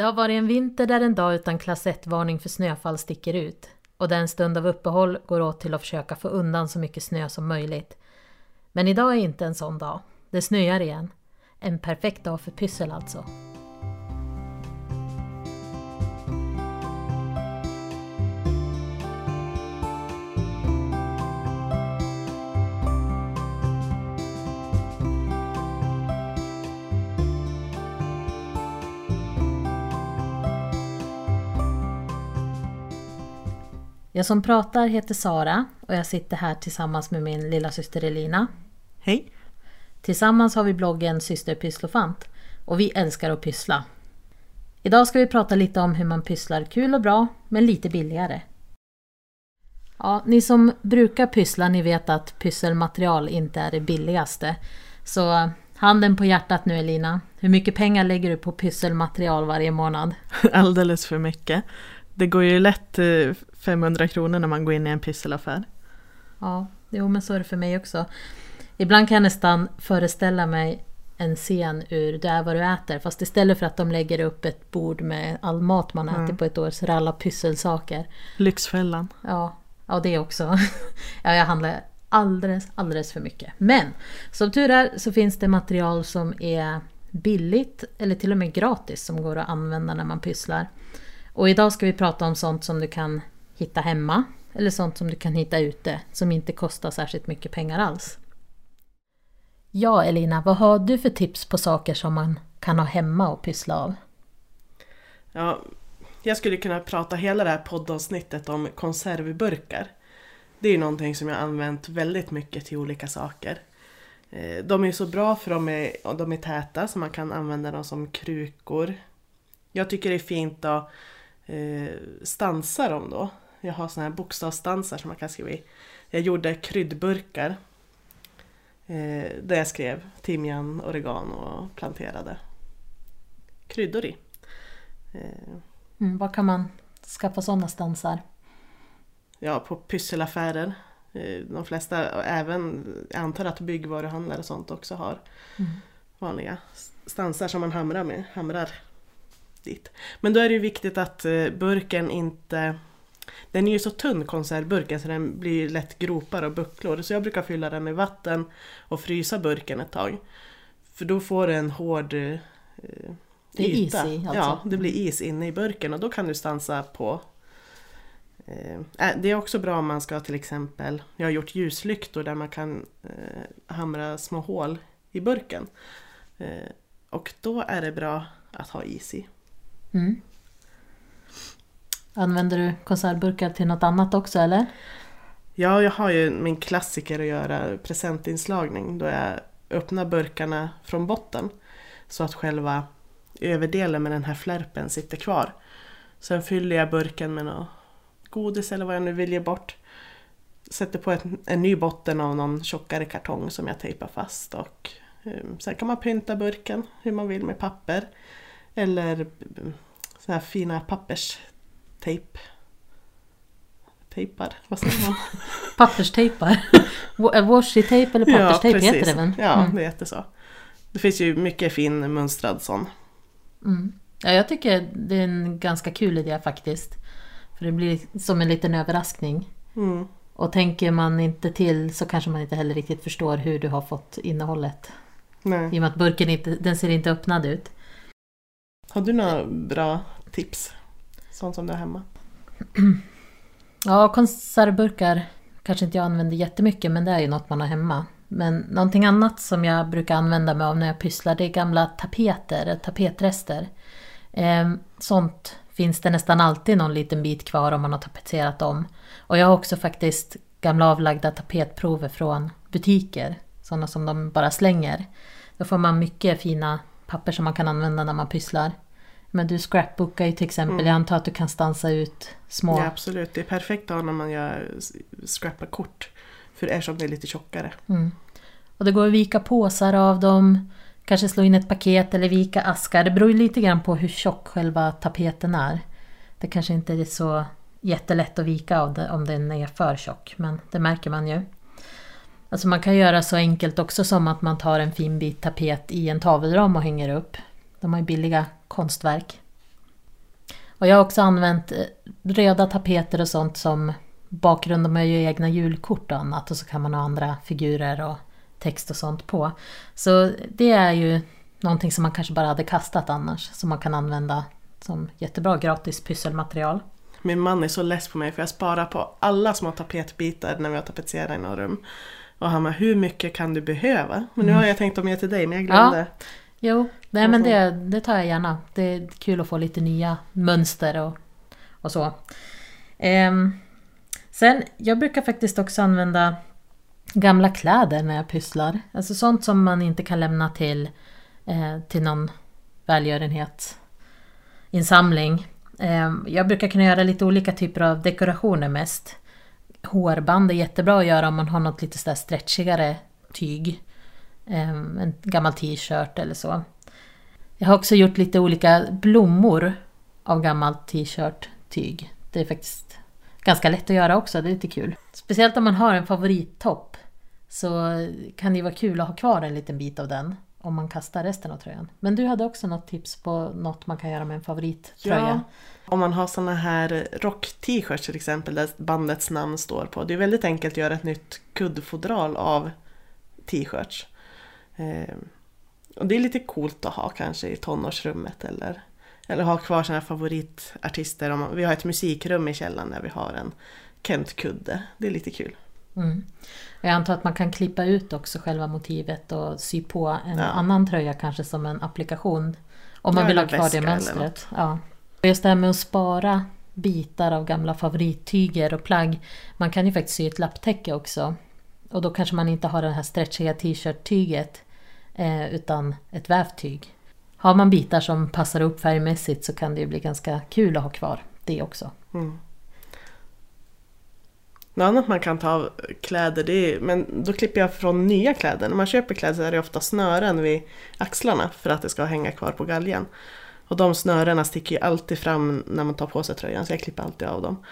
Det har varit en vinter där en dag utan klass 1-varning för snöfall sticker ut och där en stund av uppehåll går åt till att försöka få undan så mycket snö som möjligt. Men idag är inte en sån dag. Det snöar igen. En perfekt dag för pyssel alltså. Jag som pratar heter Sara och jag sitter här tillsammans med min lilla syster Elina. Hej! Tillsammans har vi bloggen Syster Pysslofant och vi älskar att pyssla. Idag ska vi prata lite om hur man pysslar kul och bra, men lite billigare. Ja, ni som brukar pyssla, ni vet att pysselmaterial inte är det billigaste. Så handen på hjärtat nu Elina, hur mycket pengar lägger du på pysselmaterial varje månad? Alldeles för mycket. Det går ju lätt 500 kronor när man går in i en pysselaffär. Ja, jo men så är det för mig också. Ibland kan jag nästan föreställa mig en scen ur Det är vad du äter. Fast istället för att de lägger upp ett bord med all mat man äter Mm. på ett år så är det alla pysselsaker. Lyxfällan. Ja, ja det också. ja, jag handlar alldeles, alldeles för mycket. Men som tur är så finns det material som är billigt eller till och med gratis som går att använda när man pysslar. Och idag ska vi prata om sånt som du kan hitta hemma eller sånt som du kan hitta ute som inte kostar särskilt mycket pengar alls. Ja, Elina, vad har du för tips på saker som man kan ha hemma och pyssla av? Ja, jag skulle kunna prata hela det här poddavsnittet om konservburkar. Det är ju någonting som jag har använt väldigt mycket till olika saker. Eh, de är så bra för de är, de är täta så man kan använda dem som krukor. Jag tycker det är fint att eh, stansa dem då. Jag har såna här bokstavsstansar som man kan skriva i. Jag gjorde kryddburkar. Eh, där jag skrev timjan, oregano och planterade kryddor i. Eh, Mm, var kan man skaffa sådana stansar? ja, på pysselaffärer. Eh, De flesta, även, jag antar att byggvaruhandlare och sånt också har Mm. vanliga stansar som man hamrar med, hamrar dit. Men då är det ju viktigt att eh, burken inte den är ju så tunn konservburken så den blir lätt gropar och bucklor. Så jag brukar fylla den med vatten och frysa burken ett tag. För då får du en hård eh, Det är is yta. i, alltså. Ja, det blir is inne i burken och då kan du stansa på eh, äh, det är också bra om man ska till exempel, jag har gjort ljuslyktor där man kan eh, hamra små hål i burken. Eh, och då är det bra att ha is i. Mm. Använder du konservburkar till något annat också eller? Ja, jag har ju min klassiker att göra presentinslagning då jag öppnar burkarna från botten så att själva överdelen med den här flärpen sitter kvar. Sen fyller jag burken med något godis eller vad jag nu vill ge bort. Sätter på ett, en ny botten av någon tjockare kartong som jag tejpar fast och um, sen kan man pynta burken hur man vill med papper eller såna här fina papperstejp. Tejpar, vad säger man? Papperstejpar? Wa- Washi-tejp eller papperstejp precis. heter det väl? Ja, Mm. det heter så. Det finns ju mycket fin mönstrad sån. Mm. Ja, jag tycker det är en ganska kul idé faktiskt. För det blir som en liten överraskning. Mm. Och tänker man inte till så kanske man inte heller riktigt förstår hur du har fått innehållet. Nej. I och med att burken inte, den ser inte öppnad ut. Har du några bra tips? Sånt som du har hemma? Ja, konservburkar kanske inte jag använder jättemycket men det är ju något man har hemma. Men någonting annat som jag brukar använda mig av när jag pysslar det är gamla tapeter, tapetrester. Eh, sånt finns det nästan alltid någon liten bit kvar om man har tapetserat om. Och jag har också faktiskt gamla avlagda tapetprover från butiker. Sådana som de bara slänger. Då får man mycket fina papper som man kan använda när man pysslar. Men du scrapbookar ju till exempel. Mm. Jag antar att du kan stansa ut små Ja, absolut. Det är perfekt att ha när man gör scrappar kort. För eftersom det är lite tjockare. Mm. Och det går att vika påsar av dem, kanske slå in ett paket eller vika askar. Det beror ju lite grann på hur tjock själva tapeten är. Det kanske inte är så jättelätt att vika av det om den är för tjock, men det märker man ju. Alltså man kan göra så enkelt också som att man tar en fin bit tapet i en tavelram och hänger upp. De har ju billiga konstverk. Och jag har också använt eh, röda tapeter och sånt som bakgrund. De har ju egna julkort och annat och så kan man ha andra figurer och text och sånt på. Så det är ju någonting som man kanske bara hade kastat annars. Som man kan använda som jättebra gratis pysselmaterial. Min man är så less på mig för jag sparar på alla små tapetbitar när vi har tapetserat i några rum. Och han bara, hur mycket kan du behöva? Men nu har jag tänkt att ge till dig men jag glömde. Ja. Jo, nej men det, det tar jag gärna. Det är kul att få lite nya mönster och, och så. Ehm, sen, jag brukar faktiskt också använda gamla kläder när jag pysslar. Alltså sånt som man inte kan lämna till, eh, till någon välgörenhetsinsamling. Eh, jag brukar kunna göra lite olika typer av dekorationer mest. Hårband är jättebra att göra om man har något lite sådär stretchigare tyg. Ehm, en gammal t-shirt eller så. Jag har också gjort lite olika blommor av gammalt t-shirt-tyg. Det är faktiskt ganska lätt att göra också, det är lite kul. Speciellt om man har en favorittopp så kan det vara kul att ha kvar en liten bit av den om man kastar resten av tröjan. Men du hade också något tips på något man kan göra med en favorittröja? Ja, om man har såna här rock-t-shirts till exempel där bandets namn står på. Det är väldigt enkelt att göra ett nytt kuddfodral av t-shirts. Eh, och det är lite coolt att ha kanske i tonårsrummet eller, eller ha kvar sina favoritartister. Om man, vi har ett musikrum i källaren där vi har en Kent-kudde. Det är lite kul. Mm. Jag antar att man kan klippa ut också själva motivet och sy på en ja. annan tröja kanske som en applikation. Om man ja, vill ha kvar det mönstret. Ja. Just det här med att spara bitar av gamla favorittyger och plagg. Man kan ju faktiskt sy ett lapptäcke också. Och då kanske man inte har det här stretchiga t-shirt-tyget eh, utan ett vävt tyg. Har man bitar som passar upp färgmässigt så kan det ju bli ganska kul att ha kvar det också. Mm. Något annat man kan ta av kläder, det är, men då klipper jag från nya kläder. När man köper kläder så är det ofta snören vid axlarna för att det ska hänga kvar på galgen. Och de snörena sticker ju alltid fram när man tar på sig tröjan så jag klipper alltid av dem.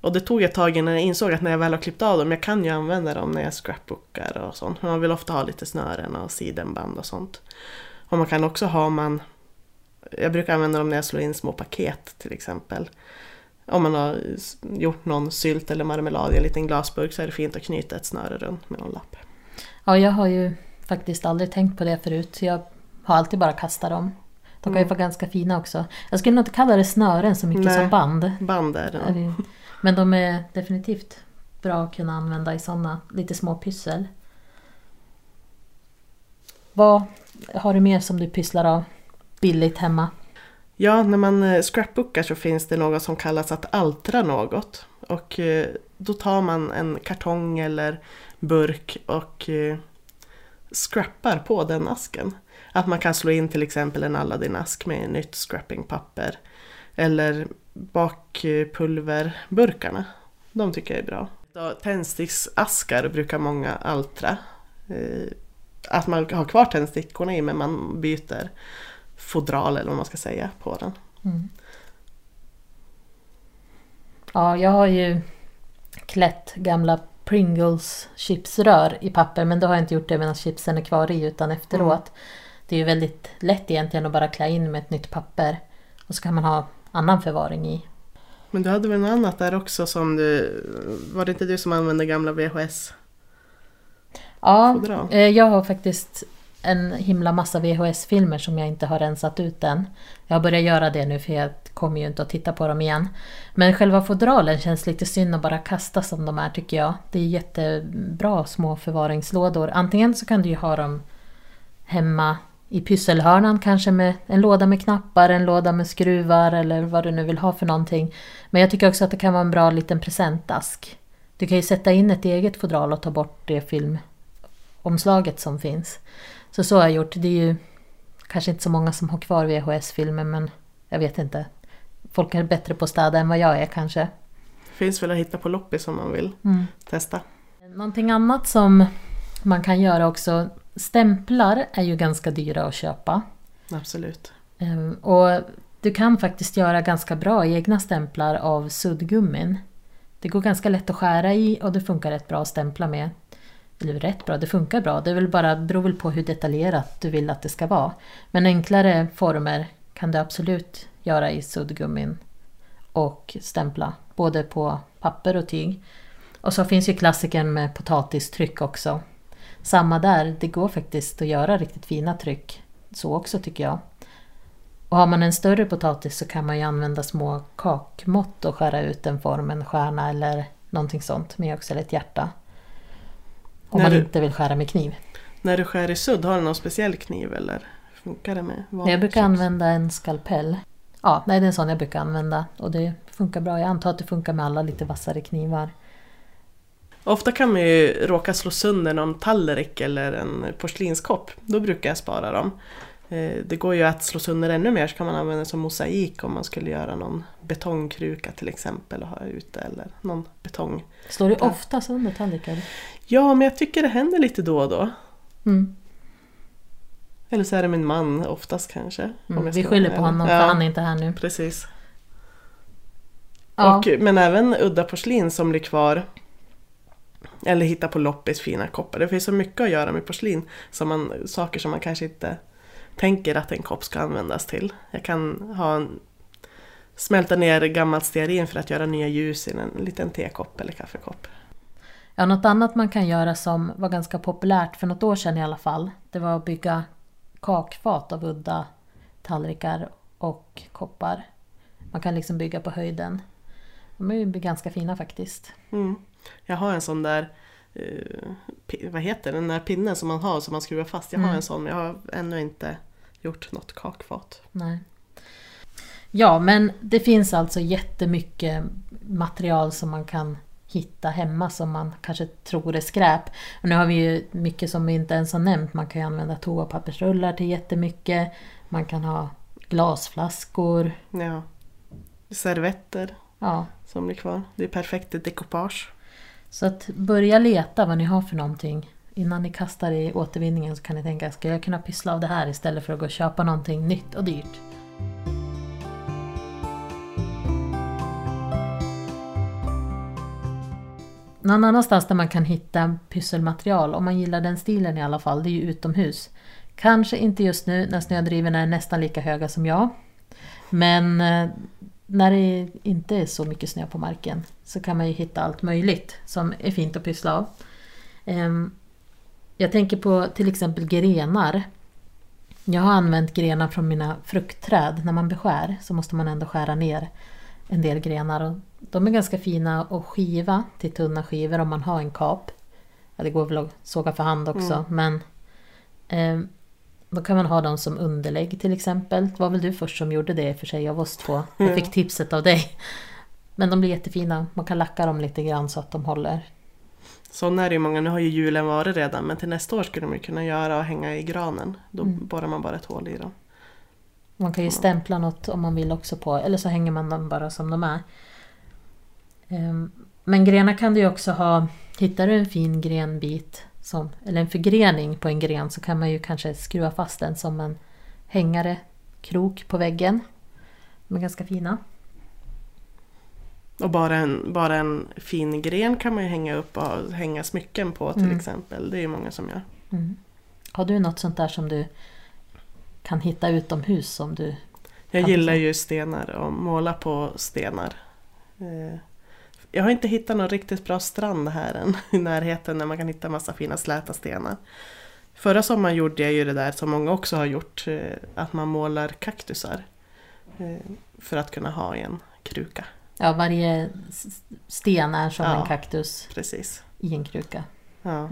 Och det tog ett tag innan jag insåg att när jag väl har klippt av dem, jag kan ju använda dem när jag scrapbookar och sånt. Man vill ofta ha lite snören och sidenband och sånt. Och man kan också ha man... Jag brukar använda dem när jag slår in små paket till exempel. Om man har gjort någon sylt eller marmelad i en liten glasburk så är det fint att knyta ett snöre runt med någon lapp. Ja, jag har ju faktiskt aldrig tänkt på det förut. Jag har alltid bara kastat dem. De kan mm. ju vara ganska fina också. Jag skulle nog inte kalla det snören så mycket Nej, som band. Band är det. Men de är definitivt bra att kunna använda i sådana lite små pyssel. Vad har du mer som du pysslar av billigt hemma? Ja, när man eh, scrapbookar så finns det något som kallas att altra något. Och eh, då tar man en kartong eller burk och eh, scrappar på den asken. Att man kan slå in till exempel en Aladdin-ask med nytt scrappingpapper. Eller bakpulverburkarna. De tycker jag är bra. Tändsticksaskar brukar många altra. Att man har kvar tändstickorna i men man byter fodral eller vad man ska säga på den. Mm. Ja, jag har ju klätt gamla Pringles chipsrör i papper men då har jag inte gjort det medan chipsen är kvar i utan efteråt. Mm. Det är ju väldigt lätt egentligen att bara klä in med ett nytt papper och så kan man ha annan förvaring i. Men du hade väl något annat där också som du... Var det inte du som använde gamla VHS? Ja, eh, jag har faktiskt en himla massa VHS-filmer som jag inte har rensat ut än. Jag börjar göra det nu för jag kommer ju inte att titta på dem igen. Men själva fodralen känns lite synd att bara kasta som de är tycker jag. Det är jättebra små förvaringslådor. Antingen så kan du ju ha dem hemma i pysselhörnan kanske med en låda med knappar, en låda med skruvar eller vad du nu vill ha för någonting. Men jag tycker också att det kan vara en bra liten presentask. Du kan ju sätta in ett eget fodral och ta bort det filmomslaget som finns. Så så har jag gjort. Det är ju kanske inte så många som har kvar VHS-filmer men jag vet inte. Folk är bättre på att städa än vad jag är kanske. Finns väl att hitta på loppis om man vill mm. testa. Någonting annat som man kan göra också. Stämplar är ju ganska dyra att köpa. Absolut. Ehm, och du kan faktiskt göra ganska bra egna stämplar av suddgummin. Det går ganska lätt att skära i och det funkar rätt bra att stämpla med eller rätt bra, det funkar bra. Det är väl bara, beror väl på hur detaljerat du vill att det ska vara. Men enklare former kan du absolut göra i suddgummin. och stämpla. Både på papper och tyg. Och så finns ju klassikern med potatistryck också. Samma där, det går faktiskt att göra riktigt fina tryck. Så också tycker jag. Och har man en större potatis så kan man ju använda små kakmått och skära ut en form, en stjärna eller någonting sånt med också, eller ett hjärta. Om När man du- inte vill skära med kniv. När du skär i sudd, har du någon speciell kniv eller funkar det med vanlig Jag brukar använda en skalpell. Ja, nej, det är en sån jag brukar använda och det funkar bra. Jag antar att det funkar med alla lite vassare knivar. Ofta kan man ju råka slå sönder någon tallrik eller en porslinskopp. Då brukar jag spara dem. Eh, Det går ju att slå sönder ännu mer så kan man använda det som mosaik om man skulle göra någon betongkruka till exempel och ha ute eller någon betong. Slår du ofta sönder tallrikar? Ja, men jag tycker det händer lite då och då. Mm. Eller så är det min man oftast kanske. Mm. Vi skyller på honom ja, för han är inte här nu. Precis. Ja. Och, men även udda porslin som blir kvar. Eller hitta på loppis fina koppar. Det finns så mycket att göra med porslin. Som man, saker som man kanske inte tänker att en kopp ska användas till. Jag kan ha en, smälta ner gammalt stearin för att göra nya ljus i en liten tekopp eller kaffekopp. Ja, något annat man kan göra som var ganska populärt för något år sedan i alla fall. Det var att bygga kakfat av udda tallrikar och koppar. Man kan liksom bygga på höjden. De är ju ganska fina faktiskt. Mm. Jag har en sån där, eh, vad heter den där pinnen som man har som man skruvar fast. Jag har Mm. en sån men jag har ännu inte gjort något kakfat. Nej. Ja, men det finns alltså jättemycket material som man kan hitta hemma som man kanske tror är skräp. Och nu har vi ju mycket som vi inte ens har nämnt. Man kan ju använda toapappersrullar till jättemycket. Man kan ha glasflaskor. Ja. Servetter Ja, som blir kvar. Det är perfekt decoupage så att börja leta vad ni har för någonting. Innan ni kastar i återvinningen så kan ni tänka, ska jag kunna pyssla av det här istället för att gå och köpa någonting nytt och dyrt? Någon annanstans där man kan hitta pysselmaterial, om man gillar den stilen i alla fall, det är ju utomhus. Kanske inte just nu när snödrivorna är nästan lika höga som jag. Men eh, när det inte är så mycket snö på marken så kan man ju hitta allt möjligt som är fint att pyssla av. Ehm, Jag tänker på till exempel grenar. Jag har använt grenar från mina fruktträd. När man beskär så måste man ändå skära ner en del grenar. Och de är ganska fina att skiva till tunna skivor om man har en kap. Ja, det går väl att såga för hand också men ehm, då kan man ha dem som underlägg till exempel. Det var väl du först som gjorde det i och för sig av oss två. Jag fick tipset av dig. Men de blir jättefina. Man kan lacka dem lite grann så att de håller. Sådana är det ju många, nu har ju julen varit redan men till nästa år skulle ju kunna göra och hänga i granen. Då Mm. borrar man bara ett hål i dem. Man kan ju stämpla något om man vill också på. Eller så hänger man dem bara som de är. Ehm, Men grenar kan du ju också ha. Hittar du en fin grenbit. Som, eller en förgrening på en gren så kan man ju kanske skruva fast den som en hängare. Krok på väggen. De är ganska fina. Och bara en, bara en fin gren kan man ju hänga upp och hänga smycken på till Mm. exempel. Det är ju många som gör. Mm. Har du något sånt där som du kan hitta utomhus som du... Jag gillar du ju stenar och måla på stenar. Jag har inte hittat någon riktigt bra strand här än i närheten där man kan hitta massa fina släta stenar. Förra sommaren gjorde jag ju det där som många också har gjort, eh, att man målar kaktusar. eh, För att kunna ha i en kruka. Ja, varje sten är som Ja. en kaktus Precis. i en kruka. Ja.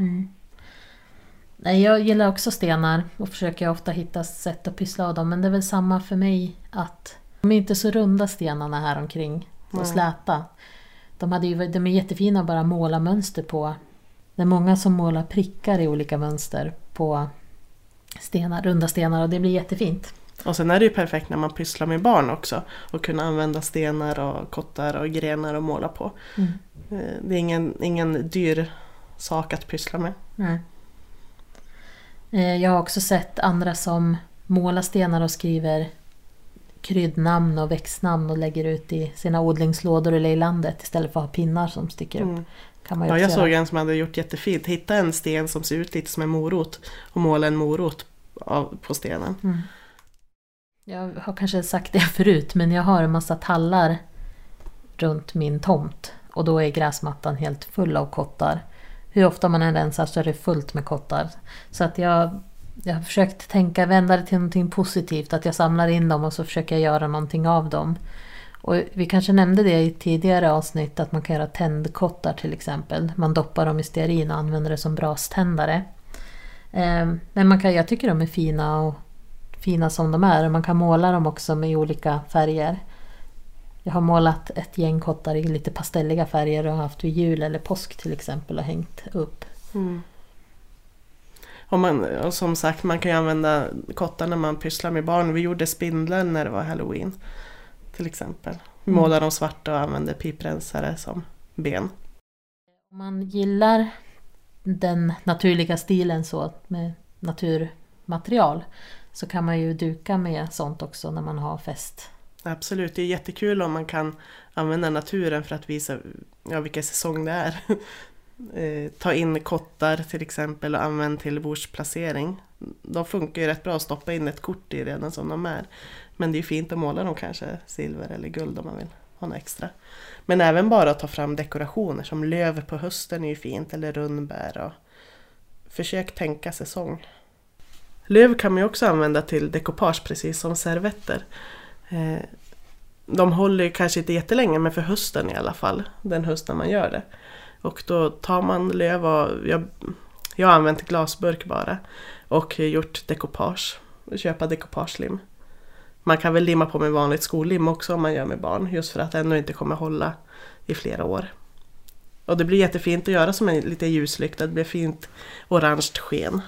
Nej, jag gillar också stenar och försöker ofta hitta sätt att pyssla av dem. Men det är väl samma för mig att de är inte så runda stenarna här omkring och Nej. släta. De, hade ju, de är jättefina att bara måla mönster på. Det är många som målar prickar i olika mönster på stenar, runda stenar och det blir jättefint. Och sen är det ju perfekt när man pysslar med barn också. Och kunna använda stenar och kottar och grenar och måla på. Mm. Eh, Det är ingen, ingen dyr sak att pyssla med. Nej. Eh, Jag har också sett andra som målar stenar och skriver kryddnamn och växtnamn och lägger ut i sina odlingslådor eller i landet istället för att ha pinnar som sticker upp. Mm. Kan man Ja, jag såg en som hade gjort jättefint. Hitta en sten som ser ut lite som en morot och måla en morot på stenen. Mm. Jag har kanske sagt det förut men jag har en massa tallar runt min tomt. Och då är gräsmattan helt full av kottar. Hur ofta man än rensar så är det fullt med kottar. Så att jag, jag har försökt tänka, vända det till någonting positivt. Att jag samlar in dem och så försöker jag göra någonting av dem. Och vi kanske nämnde det i tidigare avsnitt att man kan göra tändkottar till exempel. Man doppar dem i stearin och använder det som braständare. Eh, men man kan, jag tycker de är fina och fina som de är. Man kan måla dem också med olika färger. Jag har målat ett gäng kottar i lite pastelliga färger och haft vid jul eller påsk till exempel och hängt upp. Mm. Och, man, och som sagt, man kan ju använda kottar när man pysslar med barn. Vi gjorde spindeln när det var halloween. Till exempel. Vi Mm. målade dem svarta och använde piprensare som ben. Om man gillar den naturliga stilen så med naturmaterial så kan man ju duka med sånt också när man har fest. Absolut, det är jättekul om man kan använda naturen för att visa ja, vilken säsong det är. Eh, Ta in kottar till exempel och använd till bordsplacering. De funkar ju rätt bra att stoppa in ett kort i redan som de är. Men det är fint att måla dem kanske silver eller guld om man vill ha något extra. Men även bara att ta fram dekorationer som löv på hösten är ju fint eller rundbär. Och försök tänka säsong. Löv kan man ju också använda till dekopage precis som servetter. Eh, De håller ju kanske inte jättelänge men för hösten i alla fall. Den hösten man gör det. Och då tar man löv och jag, jag har använt glasburk bara. Och gjort dekopage. Köpa dekopagelim. Man kan väl limma på med vanligt skollim också om man gör med barn. Just för att det ändå inte kommer hålla i flera år. Och det blir jättefint att göra som en lite ljuslykta. Det blir fint orange sken.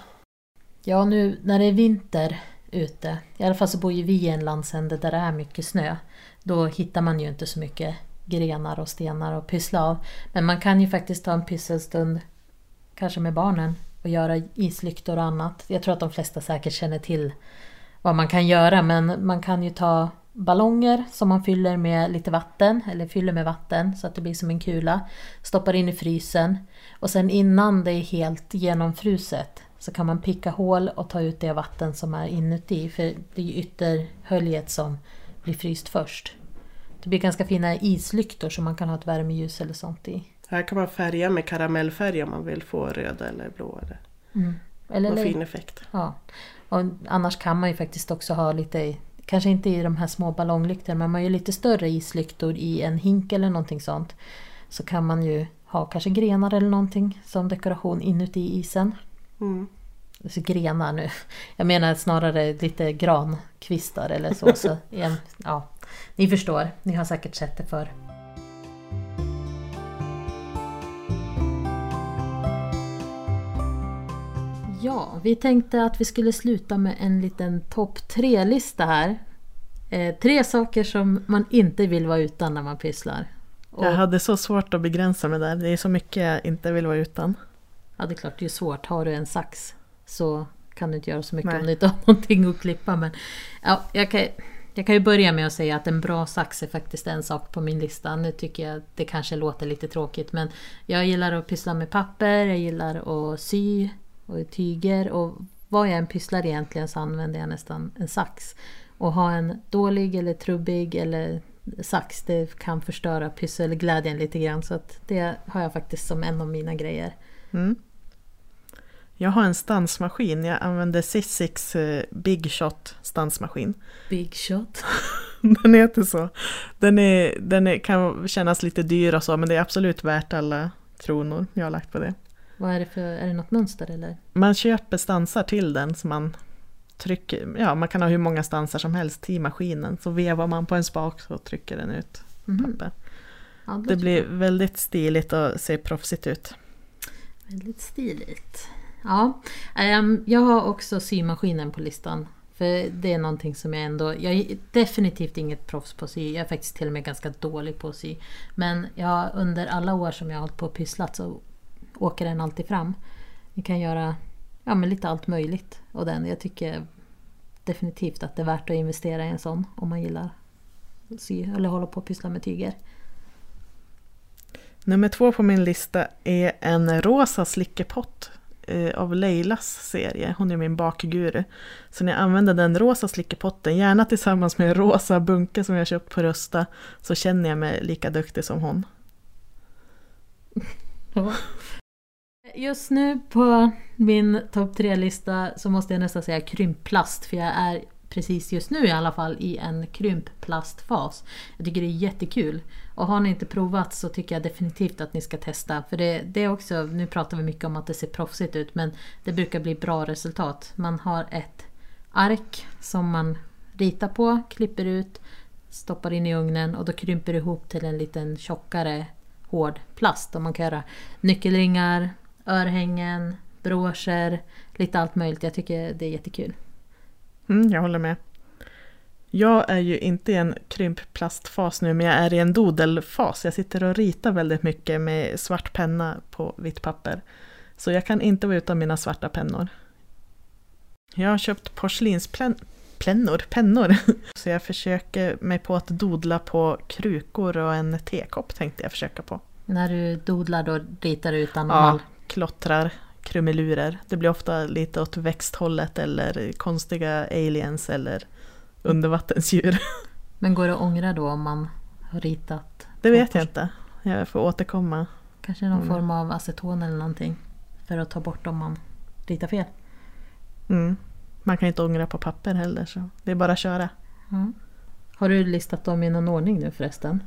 Ja, nu när det är vinter ute, i alla fall så bor ju vi i en landsände där det är mycket snö. Då hittar man ju inte så mycket grenar och stenar att pyssla av. Men man kan ju faktiskt ta en pysselstund, kanske med barnen, och göra islyktor och annat. Jag tror att de flesta säkert känner till vad man kan göra, men man kan ju ta ballonger som man fyller med lite vatten, eller fyller med vatten så att det blir som en kula. Stoppar in i frysen och sen innan det är helt genomfruset så kan man picka hål och ta ut det vatten som är inuti. För det är ju ytterhöljet som blir fryst först. Det blir ganska fina islyktor som man kan ha ett värmeljus eller sånt i. Här kan man färga med karamellfärg om man vill få röda eller blå. Eller, Eller, eller, fin effekt. ja. och annars kan man ju faktiskt också ha lite, kanske inte i de här små ballonglyktorna, men man gör lite större islyktor i en hink eller någonting sånt. Så kan man ju ha kanske grenar eller någonting som dekoration inuti isen. Mm. Alltså grenar nu. Jag menar snarare lite grankvistar eller så. så ja, ni förstår, ni har säkert sett det för. Ja, vi tänkte att vi skulle sluta med en liten topp tre-lista här. Eh, tre saker som man inte vill vara utan när man pysslar. Och, Jag hade så svårt att begränsa mig där. Det är så mycket jag inte vill vara utan. Ja, det är klart, det är svårt. Har du en sax så kan du inte göra så mycket Nej. om du inte har någonting att klippa. Men ja, jag, kan, jag kan ju börja med att säga att en bra sax är faktiskt en sak på min lista. Nu tycker jag det kanske låter lite tråkigt men jag gillar att pyssla med papper, jag gillar att sy och tyger och vad jag än pysslar egentligen så använder jag nästan en sax. Och ha en dålig eller trubbig eller sax det kan förstöra pysselglädjen lite grann så att det har jag faktiskt som en av mina grejer. Mm. Jag har en stansmaskin. Jag använder Sissix eh, Big Shot stansmaskin. Big shot. Den heter så. Den, är, den är, kan kännas lite dyr och så men det är absolut värt alla kronor jag har lagt på det. Vad är det för, är det något mönster eller? Man köper stansar till den som man trycker, ja man kan ha hur många stansar som helst i maskinen. Så vevar man på en spak så trycker den ut Mhm. papper. Ja, Det blir väldigt stiligt och ser proffsigt ut. väldigt stiligt. Ja, ehm, jag har också symaskinen på listan. För det är någonting som jag ändå... Jag är definitivt inget proffs på att sy. Jag är faktiskt till och med ganska dålig på att sy. Men jag, under alla år som jag har hållit på och pysslat så åker den alltid fram. Ni kan göra ja, men lite allt möjligt. Och den, jag tycker definitivt att det är värt att investera i en sån om man gillar att sy eller hålla på och pyssla med tyger. Nummer två på min lista är en rosa slickepott eh, av Leilas serie. Hon är min bakguru. Så när jag använder den rosa slickepotten, gärna tillsammans med en rosa bunke som jag köpt på Rusta, så känner jag mig lika duktig som hon. Just nu på min topp tre-lista så måste jag nästan säga krympplast för jag är precis just nu i alla fall i en krympplastfas. Jag tycker det är jättekul. Och har ni inte provat så tycker jag definitivt att ni ska testa. För det, det är också, nu pratar vi mycket om att det ser proffsigt ut men det brukar bli bra resultat. Man har ett ark som man ritar på, klipper ut, stoppar in i ugnen och då krymper det ihop till en liten tjockare hård plast. Och man kan göra nyckelringar, örhängen, broscher, lite allt möjligt. Jag tycker det är jättekul. Mm, jag håller med. Jag är ju inte i en krympplastfas nu, men jag är i en dodelfas. Jag sitter och ritar väldigt mycket med svart penna på vitt papper. Så jag kan inte vara utan mina svarta pennor. Jag har köpt porslinspennor, pennor. Så jag försöker mig på att dodla på krukor och en tekopp tänkte jag försöka på. När du dodlar då ritar du utan Ja, mal? klottrar, krumelurer. Det blir ofta lite åt växthållet eller konstiga aliens eller undervattensdjur. Men går det att ångra då om man har ritat? Det vet jag inte. Jag får återkomma. Kanske någon Mm. form av aceton eller någonting. För att ta bort om man ritar fel. Mm. Man kan inte ångra på papper heller så det är bara att köra. Mm. Har du listat dem i någon ordning nu förresten?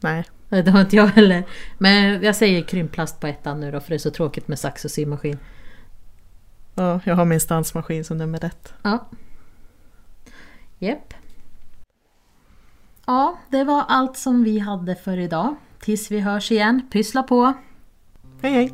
Nej, det har inte jag heller. Men jag säger krympplast på ettan nu då för det är så tråkigt med sax och symaskin. ja, jag har min stansmaskin som nummer ett. Ja. Japp. Ja, det var allt som vi hade för idag. Tills vi hörs igen, pyssla på! Hej hej!